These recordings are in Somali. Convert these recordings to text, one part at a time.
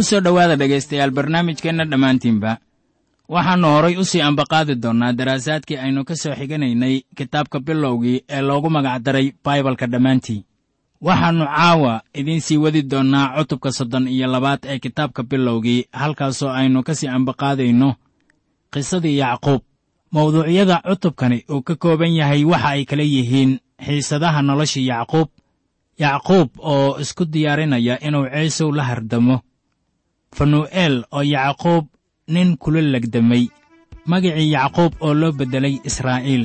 ku soo dhowaada dhegaystayaal barnaamijkeenna dhammaantiinba. Waxaannu horay u sii ambaqaadi doonnaa daraasaadkii aynu ka soo xiganaynay kitaabka bilowgii ee loogu magacdaray baibalka dhammaantii. Waxaannu caawa idiin sii wadi doonnaa cutubka soddon iyo labaad ee kitaabka bilowgii halkaasoo aynu ka sii ambaqaadayno qisadii yacquub. Mawduucyada cutubkani uu ka kooban yahay waxa ay kala yihiin xiisadaha nolosha yacquub. Yacquub oo isku diyaarinaya inuu ciisow la hardamo fanuu'eel oo yacquub nin kula legdamay magicii yacquub oo loo beddelay israa'iil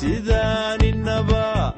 sidaaninaba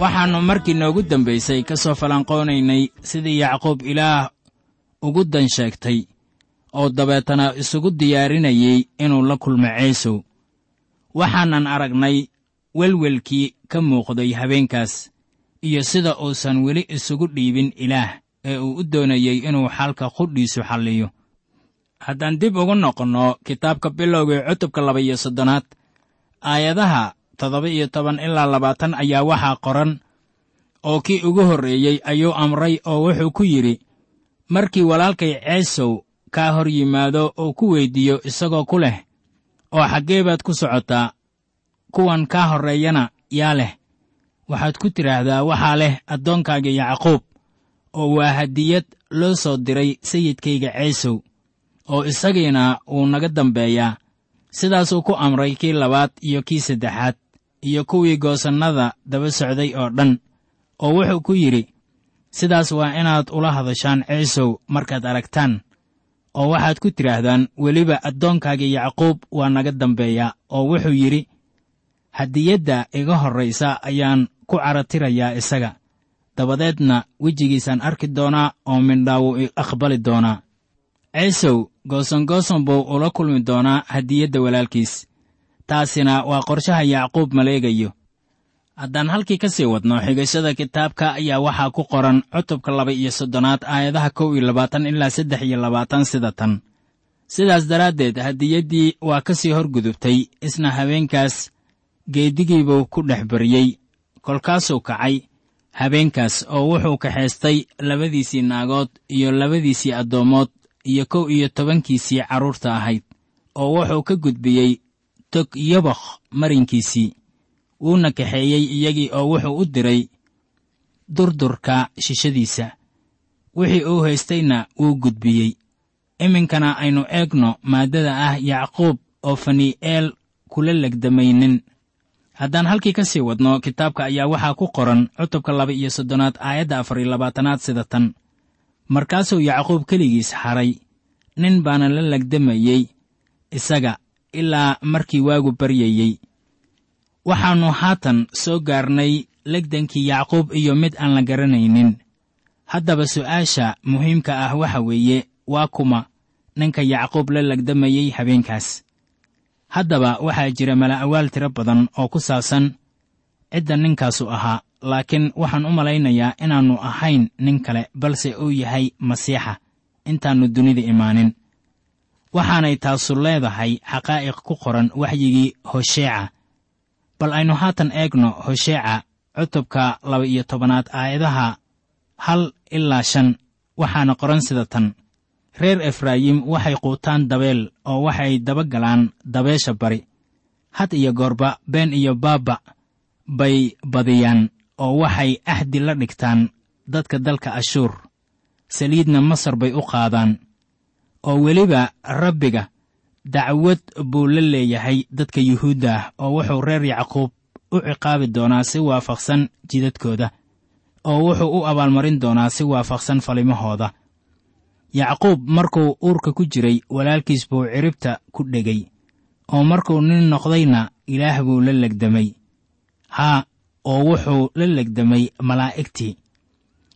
waxaannu markii noogu dambaysay ka soo falanqoonaynay sidii yacquub ilaah ugu dan sheegtay oo dabeetana isugu diyaarinayey inuu la kulmo ceesow waxaanan aragnay welwelkii ka muuqday habeenkaas iyo sida uusan weli isugu dhiibin ilaah ee uu u doonayey inuu xalka qudhiisu xalliyo. Haddaan dib ugu noqonno kitaabka bilowgii cutubka laba iyo soddonaad aayadaha toddoba iyo toban ilaa labaatan ayaa waxaa qoran oo kii ugu horreeyey ayuu amray oo wuxuu ku yidhi markii walaalkay ceesow kaa hor yimaado oo ku weyddiiyo isagoo ku leh oo xaggee baad ku socotaa kuwan kaa horreeyana yaa leh waxaad ku tidhaahdaa waxaa leh addoonkaaga yacquub oo waa hadiyad loo soo diray sayidkayga ceesow oo isagiina wuu naga dambeeyaa. Sidaasuu ku amray kii labaad iyo kii saddexaad iyo kuwii goosannada daba socday oo dhan oo wuxuu ku yidhi sidaas waa inaad ula hadashaan ceesow markaad aragtaan oo waxaad ku tidhaahdaan weliba addoonkaaga yacquub waa naga dambeeyaa oo wuxuu yidhi hadiyadda iga horraysa ayaan ku caratirayaa isaga dabadeedna wejigiisaan arki doonaa oo mindhaa wuu i aqbali doonaa. Ceesow goosongooson buu ula kulmi doonaa hadiyadda walaalkiis. Taasina waa qorshaha yacquub maleegayo haddaan halkii ka sii wadno xigashada kitaabka ayaa waxaa ku qoran cutubka laba iyo soddonaad aayadaha kow iyo labaatan ilaa saddex iyo labaatan sida tan. Sidaas daraaddeed hadiyaddii waa ka sii horgudubtay isna habeenkaas geeddigiibuu ku dhex baryey kolkaasuu kacay habeenkaas oo wuxuu kaxaystay labadiisii naagood iyo labadiisii addoommood iyo kow iyo tobankiisii carruurta ahayd oo wuxuu ka gudbiyey tog yobokh marinkiisii. Wuuna kaxeeyey iyagii oo wuxuu u diray durdurka shishadiisa wixii uu haystayna wuu gudbiyey. Iminkana aynu eegno maaddada ah yacquub oo fanii'eel kula legdamaynin haddaan halkii ka sii wadno kitaabka ayaa waxaa ku qoran cutubka laba iyo soddonaad aayadda afar iyo labaatanaad sida tan. Markaasuu yacquub keligiis hadhay nin baana la legdamayey isaga ilaa markii waagu baryayey. Waxaannu haatan soo gaarnay legdankii yacquub iyo mid aan la garanaynin. Haddaba su'aasha muhiimka ah waxa weeye waa kuma ninka yacquub la legdamayey habeenkaas haddaba waxaa jira mala'awaal tiro badan oo ku saabsan cidda ninkaasu ahaa laakiin waxaan u malaynayaa inaannu ahayn nin kale balse uu yahay masiixa. Intaannu dunida imaanin. Waxaanay taasu leedahay xaqaa'iq ku qoran waxyigii hosheeca. Bal aynu haatan eegno hosheeca cutubka laba iyo tobanaad aayadaha hal ilaa shan. Waxaana qoran sida tan reer efraayim waxay quutaan dabeel oo waxay daba galaan dabeesha bari. Had iyo goorba been iyo baabba bay badiyaan oo waxay ahdi la dhigtaan dadka dalka ashuur. Saliidna masar bay u qaadaan oo weliba rabbiga dacwad buu la leeyahay dadka yuhuudda ah oo wuxuu reer yacquub u ciqaabi doonaa si waafaqsan jidadkooda oo wuxuu u abaalmarin doonaa si waafaqsan falimahooda yacquub markuu uurka ku jiray walaalkiis buu ciribta ku dhegay. Oo markuu nin noqdayna ilaah buu la legdamay. Haa oo wuxuu la legdamay malaa'igtii.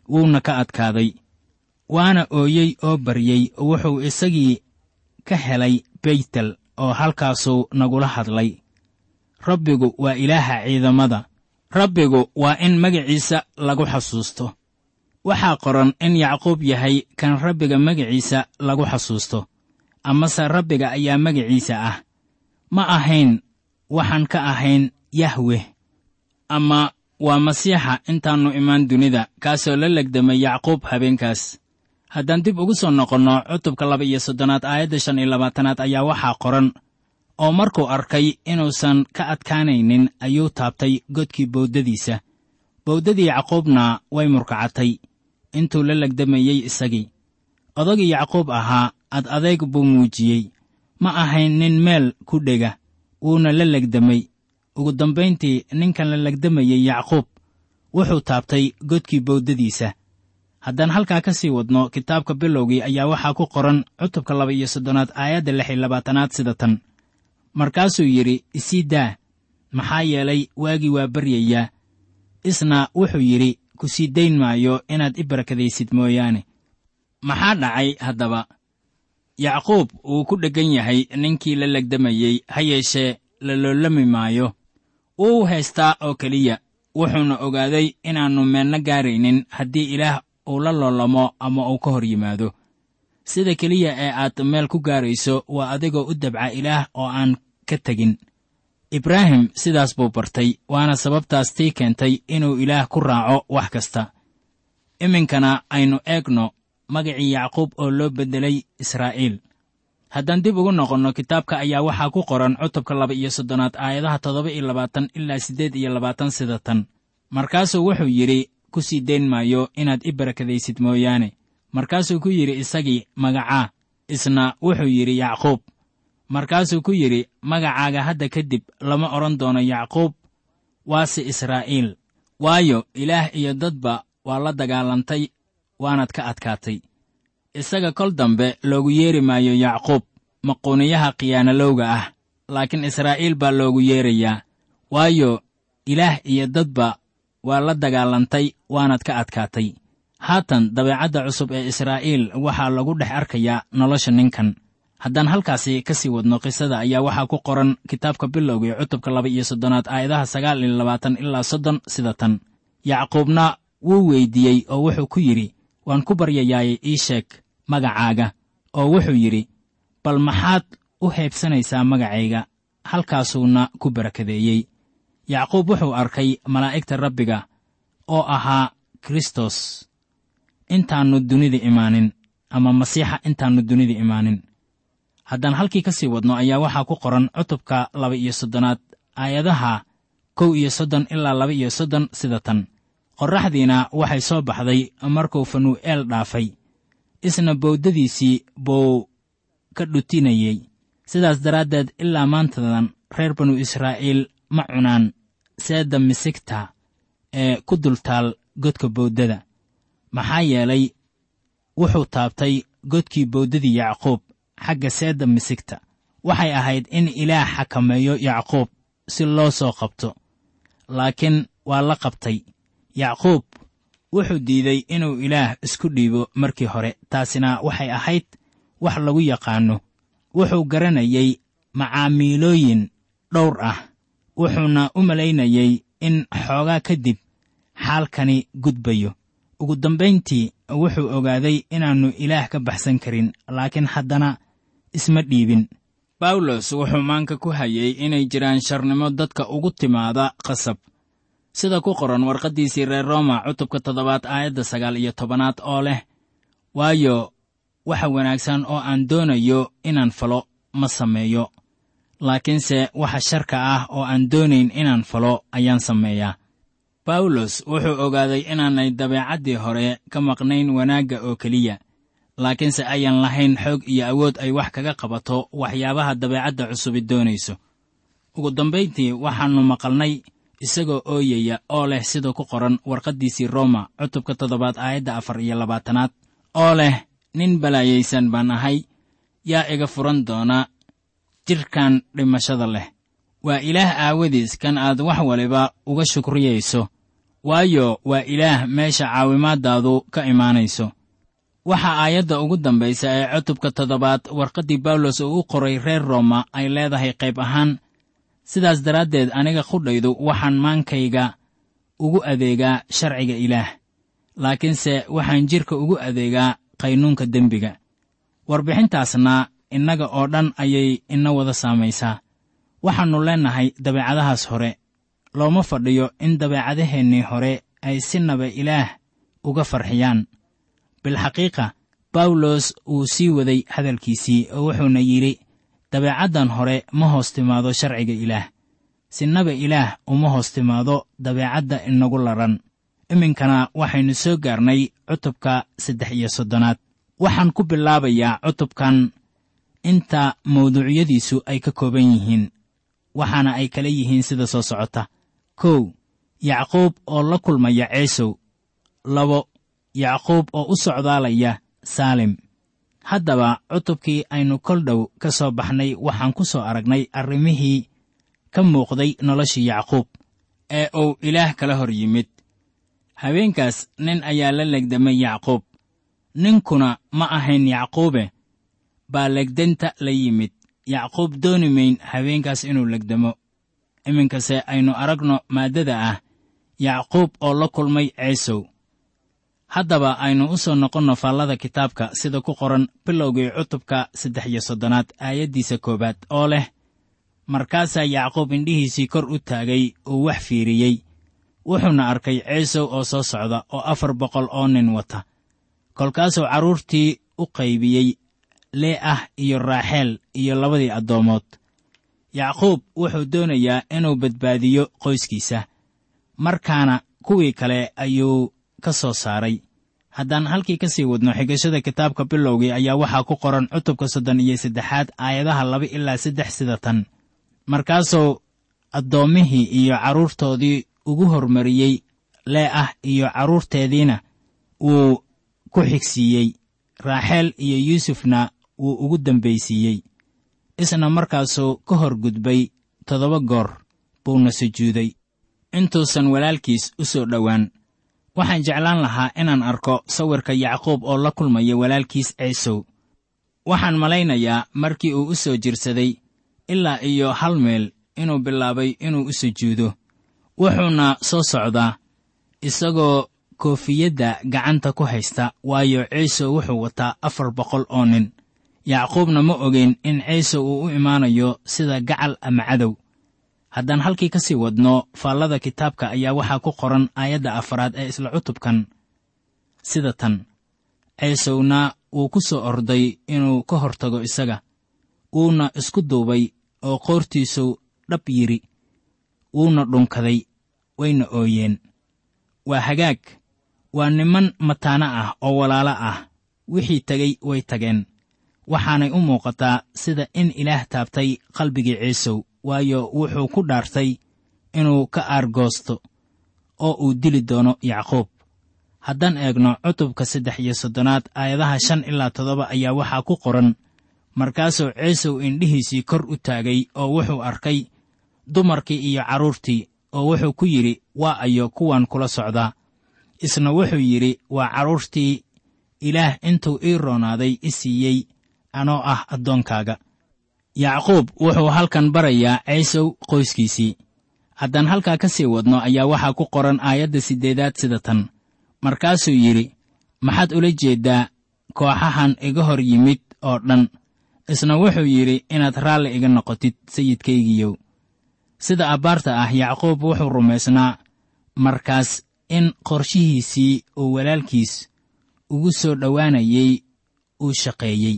Wuuna ka adkaaday. Waana ooyey oo baryey wuxuu isagii ka helay beytel oo halkaasuu nagula hadlay. Rabbigu waa ilaaha ciidamada. Rabbigu waa in magaciisa lagu xasuusto waxaa qoran in yacquub yahay kan rabbiga magaciisa lagu xasuusto amase rabbiga ayaa magaciisa ah. Ma ahayn waxaan ka ahayn yahweh ama waa masiixa intaannu imaan dunida kaasoo la legdamay yacquub habeenkaas. Haddaan dib ugu soo noqonno cutubka laba iyo soddonaad aayadda shan iyo labaatanaad ayaa waxaa qoran oo markuu arkay inuusan ka adkaanaynin ayuu taabtay godkii bowddadiisa. Bowddadii yacquubna way murkacatay intuu la legdamayey isagii. Odagii yacquub ahaa ad adeeg buu muujiyey. Ma ahayn nin meel ku dhega wuuna la legdamay ugu dambayntii ninkan la legdamayey yacquub wuxuu taabtay godkii bowddadiisa haddaan halkaa ka sii wadno kitaabka bilowgii ayaa waxaa ku qoran cutubka laba iyo soddonaad aayadda lix iyo labaatanaad sida tan. Markaasuu yidhi isii daa. Maxaa yeelay waagii waa baryayaa. Isna wuxuu yidhi ku sii dayn maayo inaad i barakadaysid mooyaane. Maxaa dhacay haddaba? Yacquub wuu ku dheggan yahay ninkii la legdamayey ha yeeshee la loolami maayo. Wuu haystaa oo keliya wuxuuna ogaaday inaannu meelna gaaraynin haddii ilaah uu la loolamo ama uu ka hor yimaado. Sida keliya ee aad meel ku gaarayso waa adigoo u dabca ilaah oo aan ka tegin ibraahim sidaas buu bartay waana sababtaas tii keentay inuu ilaah ku raaco wax kasta. Iminkana aynu eegno magacii yacquub oo loo beddelay israa'iil. Haddaan dib ugu noqonno kitaabka ayaa waxaa ku qoran cutubka laba iyo soddonaad aayadaha toddoba iyo labaatan ilaa siddeed iyo labaatan sida tan. Markaasuu wuxuu yidhi ku sii dayn maayo inaad i barakadaysid mooyaane. Markaasuu ku yidhi isagii magacaa. Isna wuxuu yidhi yacquub markaasuu ku yidhi magacaaga hadda kadib lama odhan doono yacquub waase israa'iil. Waayo ilaah iyo dadba waa la dagaalantay waanaad ka adkaatay. Isaga kol dambe loogu yeeri maayo yacquub maquuniyaha khiyaanalowga ah laakiin israa'iil baa loogu yeerayaa. Waayo ilaah iyo dadba waa la dagaalantay waanaad ka adkaatay. Haatan dabeecadda cusub ee israa'iil waxaa lagu dhex arkayaa nolosha ninkan haddaan halkaasi ka sii wadno qisada ayaa waxaa ku qoran kitaabka bilowgii cutubka laba iyo soddonaad aayadaha sagaal iyo labaatan ilaa soddon sida tan. Yacquubna wuu weyddiiyey oo wuxuu ku yidhi waan ku baryayaaye ii sheeg magacaaga oo wuxuu yidhi bal maxaad u heebsanaysaa magacayga halkaasuuna ku barakadeeyey. Yacquub wuxuu arkay malaa'igta rabbiga oo ahaa kristos. Intaannu dunida imaanin ama masiixa intaannu dunida imaanin haddaan halkii ka sii wadno ayaa waxaa ku qoran cutubka laba iyo soddonaad aayadaha kow iyo soddon ilaa laba iyo soddon sida tan. Qorraxdiina waxay soo baxday markuu fanuu'eel dhaafay. Isna bowdadiisii buu ka dhutinayey sidaas daraaddeed ilaa maantadan reer banu israa'iil ma cunaan seedda misigta ee ku dultaal godka bowdada maxaa yeelay wuxuu taabtay godkii bowdadii yacquub xagga seedda misigta. Waxay ahayd in ilaah xakameeyo yacquub si loo soo qabto. Laakiin waa la qabtay. Yacquub wuxuu diiday inuu ilaah isku dhiibo markii hore. Taasina waxay ahayd wax lagu yaqaanno wuxuu garanayey macaamiilooyin dhowr ah. Wuxuuna u malaynayey in xoogaa kadib xaalkani gudbayo. Ugu dambayntii wuxuu ogaaday inaannu ilaah ka baxsan karin. Laakiin haddana isma dhiibin. Bawlos wuxuu maanka ku hayey inay jiraan sharnimo dadka ugu timaada qasab. Sida ku qoran warqaddiisii reer rooma cutubka toddobaad aayadda sagaal iyo tobanaad oo leh waayo waxa wanaagsan oo aan doonayo inaan falo ma sameeyo. Laakiinse waxa sharka ah oo aan doonayn inaan falo ayaan sameeyaa bawlos wuxuu ogaaday inaanay dabeecaddii hore ka maqnayn wanaagga oo keliya laakiinse ayaan lahayn xoog iyo awood ay wax kaga qabato waxyaabaha dabeecadda cusubi doonayso. Ugu dambayntii waxaannu maqalnay isagoo ooyaya oo leh sida ku qoran warqaddiisii rooma cutubka toddobaad aayadda afar iyo labaatanaad. Oo leh nin balaayaysan baan ahay yaa iga furan doona jidhkan dhimashada leh. Waa ilaah aawadiis kan aad wax waliba uga shukriyayso waayo waa ilaah meesha caawimaaddaadu ka imaanayso waxaa aayadda ugu dambaysa ee cutubka toddobaad warqaddii bawlos uu u qoray reer rooma ay leedahay qayb ahaan. Sidaas daraaddeed aniga qudhaydu waxaan maankayga ugu adeegaa sharciga ilaah. Laakiinse waxaan jidhka ugu adeegaa qaynuunka dembiga. Warbixintaasna innaga oo dhan ayay ina wada saamaysaa. Waxaannu leennahay dabeecadahaas hore. Looma fadhiyo in dabeecadaheennii hore ay sinaba ilaah uga farxiyaan bilxaqiiqa bawlos wuu sii waday hadalkiisii oo wuxuuna yidhi dabeecaddan hore ma hoos timaado sharciga ilaah. Sinaba ilaah uma hoos timaado dabeecadda inagu laran. Iminkana waxaynu soo gaarnay cutubka saddex iyo soddonaad. Waxaan ku bilaabayaa cutubkan. Inta mawduucyadiisu ay ka kooban yihiin waxaana ay kala yihiin sida soo socota. Kow yacquub oo la kulmaya ceesow labo yacquub oo u socdaalaya saalim. Haddaba cutubkii aynu kol dhow ka soo baxnay waxaan ku soo aragnay arrimihii ka muuqday noloshii yacquub ee uu ilaah kala hor yimid. Habeenkaas nin ayaa la legdamay yacquub. Ninkuna ma ahayn yacquube baa legdanta la yimid. Yacquub dooni mayn habeenkaas inuu legdamo. Iminkase aynu aragno maaddada ah yacquub oo la kulmay ceesow haddaba aynu u soo noqonno faallada kitaabka sida ku qoran bilowgii cutubka saddex iyo soddonaad aayaddiisa koowaad oo leh markaasaa yacquub indhihiisii kor u taagay uu wax fiiriyey. Wuxuuna arkay ceesow oo soo socda oo afar boqol oo nin wata. Kolkaasuu carruurtii u qaybiyey lee ah iyo raaxeel iyo labadii addoommood yacquub wuxuu doonayaa inuu badbaadiyo qoyskiisa. Markaana kuwii kale ayuu ka soo saaray. Haddaan halkii ka sii wadno xigashada kitaabka bilowgii ayaa waxaa ku qoran cutubka soddon iyo saddexaad aayadaha laba ilaa saddex sida tan markaasuu addoommihii iyo carruurtoodii ugu hormariyey lee ah iyo carruurteediina wuu ku xigsiiyey. Raaxeel iyo yuusufna wuu ugu dambaysiiyey. Isna markaasuu ka hor gudbay toddoba goor buuna sujuuday intuusan walaalkiis u soo dhowaan waxaan jeclaan lahaa inaan arko sawirka yacquub oo la kulmaya walaalkiis ceesow waxaan malaynayaa markii uu u soo jirsaday ilaa iyo hal meel inuu bilaabay inuu u sujuudo wuxuuna soo socdaa isagoo koofiyadda gacanta ku haysta waayo ciisow wuxuu wataa afar boqol oo nin. Yacquubna ma ogeyn in ciisow uu u imaanayo sida gacal ama cadow haddaan halkii ka sii wadno faallada kitaabka ayaa waxaa ku qoran aayadda afaraad ee isla cutubkan. Sida tan ciisowna wuu ku soo orday inuu ka hortago isaga. Wuuna isku duubay oo qoortiisu dhab yidhi wuuna dhunkaday wayna ooyeen. Waa hagaag waa niman mataano ah oo walaalo ah. Wixii tegey way tageen. Waxaanay u muuqataa sida in ilaah taabtay qalbigii ciisow waayo wuxuu ku dhaartay inuu ka aargoosto oo uu dili doono yacquub. Haddaan eegno cutubka saddex iyo soddonaad aayadaha shan ilaa toddoba ayaa waxaa ku qoran markaasuu ciisow indhihiisii kor u taagay oo wuxuu arkay dumarkii iyo carruurtii oo wuxuu ku yidhi waa ayo kuwan kula socdaa isna wuxuu yidhi waa carruurtii ilaah intuu ii roonaaday i siiyey anoo ah addoonkaaga yacquub wuxuu halkan barayaa ciisow qoyskiisii. Haddaan halkaa ka sii wadno ayaa waxaa ku qoran aayadda siddeedaad sida tan. Markaasuu yidhi maxaad ula jeeddaa kooxahan iga hor yimid oo dhan isna wuxuu yidhi inaad raalli iga noqotid sayidkaygiiyow. Sida abbaarta ah yacquub wuxuu rumaysnaa markaas in qorshihiisii uu walaalkiis ugu soo dhowaanayey uu shaqeeyey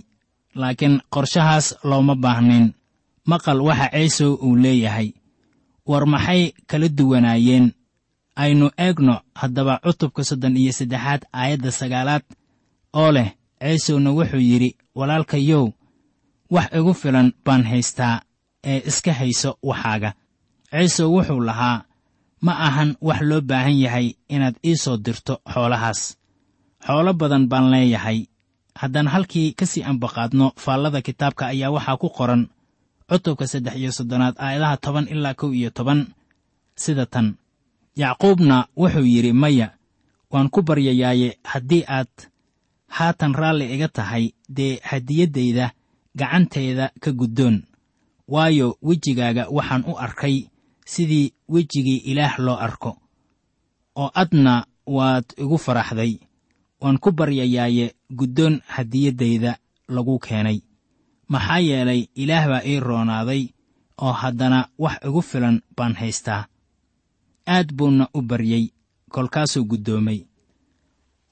laakiin qorshahaas looma baahnayn. Maqal waxa ciisow uu leeyahay. War maxay kala duwanaayeen? Aynu eegno haddaba cutubka soddon iyo saddexaad aayadda sagaalaad oo leh ciisowna wuxuu yidhi walaalkayow wax igu filan baan haystaa ee iska hayso waxaaga. Ciisow wuxuu lahaa ma ahan wax loo baahan yahay inaad ii soo dirto xoolahaas. Xoolo badan baan leeyahay haddaan halkii ka sii ambaqaadno faallada kitaabka ayaa waxaa ku qoran cutubka saddex iyo soddonaad aayadaha toban ilaa kow iyo toban. Sida tan yacquubna wuxuu yidhi maya waan ku baryayaaye haddii aad haatan raalli iga tahay dee hadiyaddayda gacantayda ka guddoon. Waayo wejigaaga waxaan u arkay sidii wejigii ilaah loo arko oo adna waad igu faraxday waan ku baryayaaye guddoon hadiyaddayda lagu keenay. Maxaa yeelay ilaah baa ii roonaaday oo haddana wax igu filan baan haystaa. Aad buuna u baryey kolkaasuu guddoomay.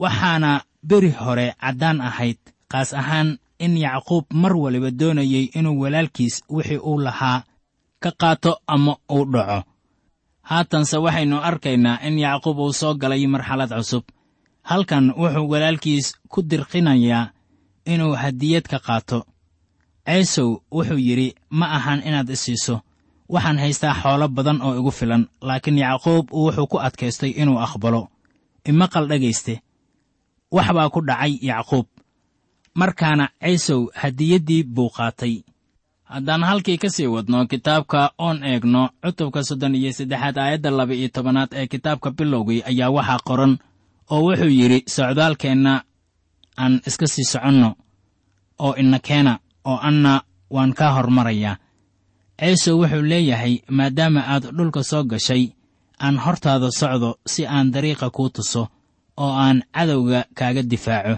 Waxaana beri hore caddaan ahayd qaas ahaan in yacquub mar waliba doonayey inuu walaalkiis wixii uu lahaa ka qaato ama uu dhaco. Haatanse waxaynu arkaynaa in yacquub uu soo galay marxalad cusub halkan wuxuu walaalkiis ku dirqinayaa inuu hadiyad ka qaato. Ciisow wuxuu yidhi ma ahan inaad isiiso waxaan haystaa xoolo badan oo igu filan laakiin yacquub wuxuu ku adkaystay inuu aqbalo. Imaqal dhegayste. Wax baa ku dhacay yacquub. Markaana ciisow hadiyaddii buu qaatay. Haddaan halkii ka sii wadno kitaabka oon eegno cutubka soddon iyo saddexaad aayadda laba iyo tobanaad ee kitaabka bilowgii ayaa waxaa qoran oo wuxuu yidhi socdaalkeenna aan iska sii soconno oo ina keena oo anna waan kaa hormarayaa. Ciise wuxuu leeyahay maadaama aad dhulka soo gashay aan hortaada socdo si aan dariiqa kuu tuso oo aan cadowga kaaga difaaco.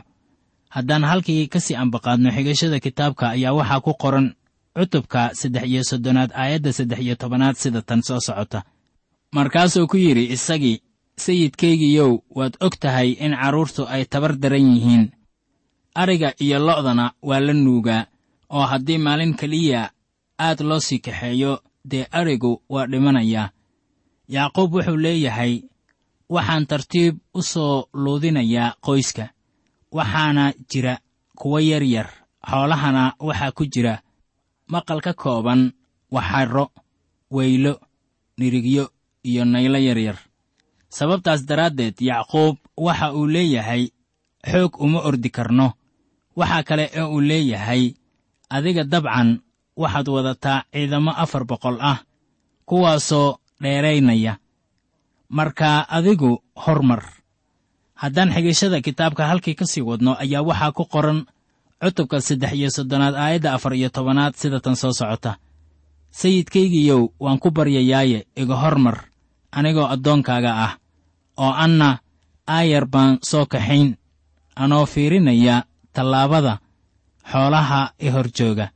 Haddaan halkii ka sii ambaqaadno xigashada kitaabka ayaa waxaa ku qoran cutubka saddex iyo soddonaad aayadda saddex iyo tobanaad sida tan soo socota. Markaasuu ku yidhi isagii sayidkaygiiyow waad og tahay in carruurtu ay tabar daran yihiin. Ariga iyo lo'dana waa la nuugaa oo haddii maalin keliya aad loo sii kaxeeyo dee arigu waa dhimanayaa yacquub wuxuu leeyahay waxaan tartiib u soo luudinayaa qoyska waxaana jira kuwo yar yar xoolahana waxaa ku jira maqal ka kooban waxarro weylo nirigyo iyo naylo yaryar sababtaas daraaddeed yacquub waxa uu leeyahay xoog uma ordi karno. Waxaa kale ee uu leeyahay adiga dabcan waxaad wadataa ciidamo afar boqol ah kuwaasoo dheeraynaya. Marka adigu hormar. Haddaan xigashada kitaabka halkii ka sii wadno ayaa waxaa ku qoran cutubka saddex iyo soddonaad aayadda afar iyo tobanaad sida tan soo socota. Sayidkaygiiyow waan ku baryayaaye iga hormar anigoo addoonkaaga ah oo anna aayar baan soo kaxayn anoo fiirinaya tallaabada xoolaha i hor jooga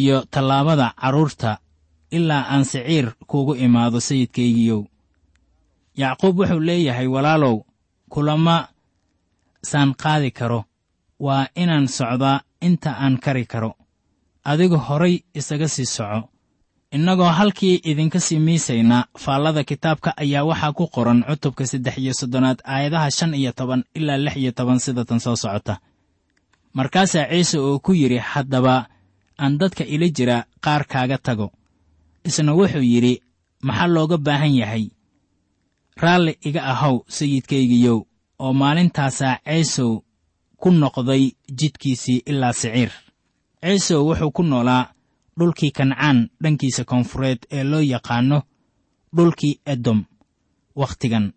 iyo tallaabada carruurta ilaa aan siciir kuugu imaado sayidkaygiiyow yacquub wuxuu leeyahay walaalow kulama saan qaadi karo waa inaan socdaa inta aan kari karo. Adigu horay isaga sii soco innagoo halkii idinka sii miisayna faallada kitaabka ayaa waxaa ku qoran cutubka saddex iyo soddonaad aayadaha shan iyo toban ilaa lix iyo toban sida tan soo socota. Markaasaa ciise oo ku yidhi haddaba aan dadka ila jira qaar kaaga tago. Isna wuxuu yidhi maxaa looga baahan yahay? Raalli iga ahow sayidkaygiyow oo maalintaasaa ciisow ku noqday jidkiisii ilaa siciir. Ciisow wuxuu ku noolaa dhulkii kancaan dhankiisa koonfureed ee loo yaqaanno dhulkii edom wakhtigan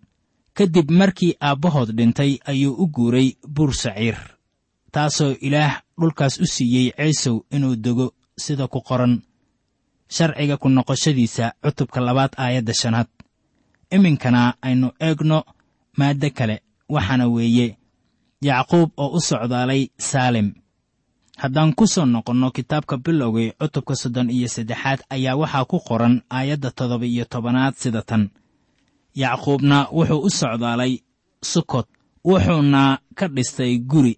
ka dib markii aabbahood dhintay ayuu u guuray buur saciir taasoo ilaah dhulkaas u siiyey ciisow inuu dego sida ku qoran. Sharciga ku noqoshadiisa cutubka labaad aayadda shanaad. Iminkana aynu eegno maaddo kale waxaana weeye yacquub oo u socdaalay saalem haddaan ku soo noqonno kitaabka bilowgay cutubka soddon iyo saddexaad ayaa waxaa ku qoran aayadda toddoba iyo tobanaad sida tan. Yacquubna wuxuu u socdaalay sukot wuxuuna ka dhistay guri.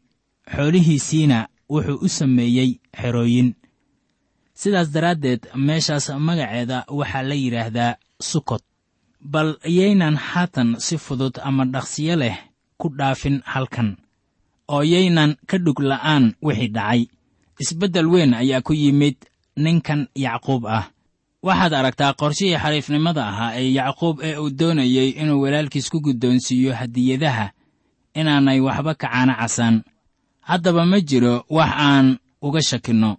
Xoolihiisiina wuxuu u sameeyey xerooyin. Sidaas daraaddeed meeshaas magaceeda waxaa la yidhaahdaa sukot bal yaynan haatan si fudud ama dhaqsiyo leh ku dhaafin halkan oo yaynan ka dhug la'aan wixii dhacay. Isbeddel weyn ayaa ku yimid ninkan yacquub ah. Waxaad aragtaa qorshihii xariifnimada ahaa ee yacquub ee uu doonayey inuu walaalkiis ku guddoonsiiyo hadiyadaha inaanay waxba ka caana casaan haddaba ma jiro wax aan uga shakinno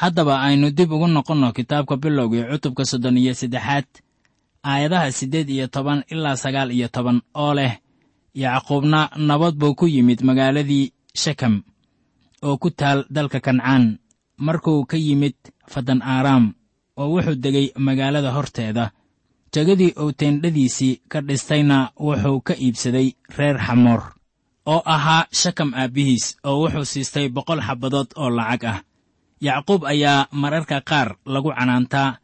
haddaba aynu dib ugu noqonno kitaabka bilowgii cutubka soddon iyo saddexaad aayadaha siddeed iyo toban ilaa sagaal iyo toban oo leh yacquubna nabad buu ku yimid magaaladii shekem oo ku taal dalka kancaan. Markuu ka yimid fadan aaraam oo wuxuu degay magaalada horteeda. Tegadii uu teendhadiisii ka dhistayna wuxuu ka iibsaday reer xamoor oo ahaa shakam aabbihiis oo wuxuu siistay boqol xabbadood oo lacag ah. Yacquub ayaa mararka qaar lagu canaantaa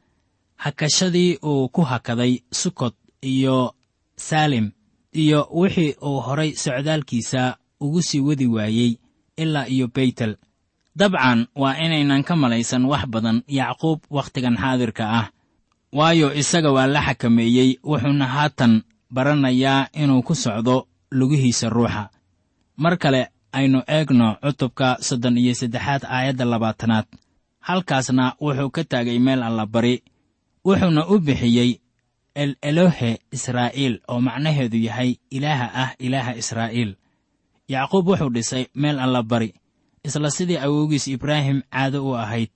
hakashadii uu ku hakaday sukot iyo saalim iyo wixii uu horay socdaalkiisa ugu sii wadi waayey ilaa iyo beytel. Dabcan waa inaynan ka malaysan wax badan yacquub wakhtigan xaadirka ah waayo isaga waa la xakameeyey wuxuuna haatan baranayaa inuu ku socdo lugihiisa ruuxa. Mar kale aynu eegno cutubka soddon iyo saddexaad aayadda labaatanaad halkaasna wuxuu ka taagay meel allabari wuxuuna u bixiyey el elohe israa'iil oo macnaheedu yahay ilaaha ah ilaaha israa'iil yacquub wuxuu dhisay meel allabari isla sidii awowgiis ibraahim caado u ahayd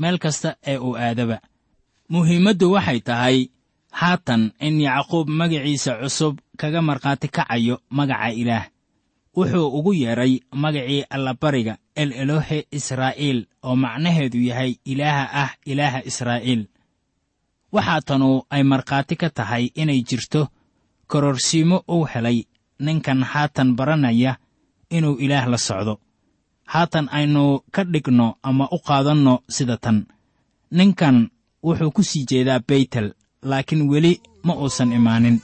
meel kasta ee uu aadaba. Muhiimaddu waxay tahay haatan in yacquub magaciisa cusub kaga markhaati kacayo magaca ilaah. Wuxuu ugu yeedhay magacii allabariga el elohe israa'iil oo macnaheedu yahay ilaaha ah ilaaha israa'iil waxaa tanu ay markhaati ka tahay inay jirto kororsiimo uu helay ninkan haatan baranaya inuu ilaah la socdo. Haatan aynu ka dhigno ama u qaadanno sida tan. Ninkan wuxuu ku sii jeedaa beytel laakiin weli ma uusan imaanin.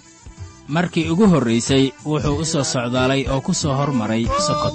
Markii ugu horraysay wuxuu u soo socdaalay oo ku soo hormaray sokod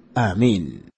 aamiin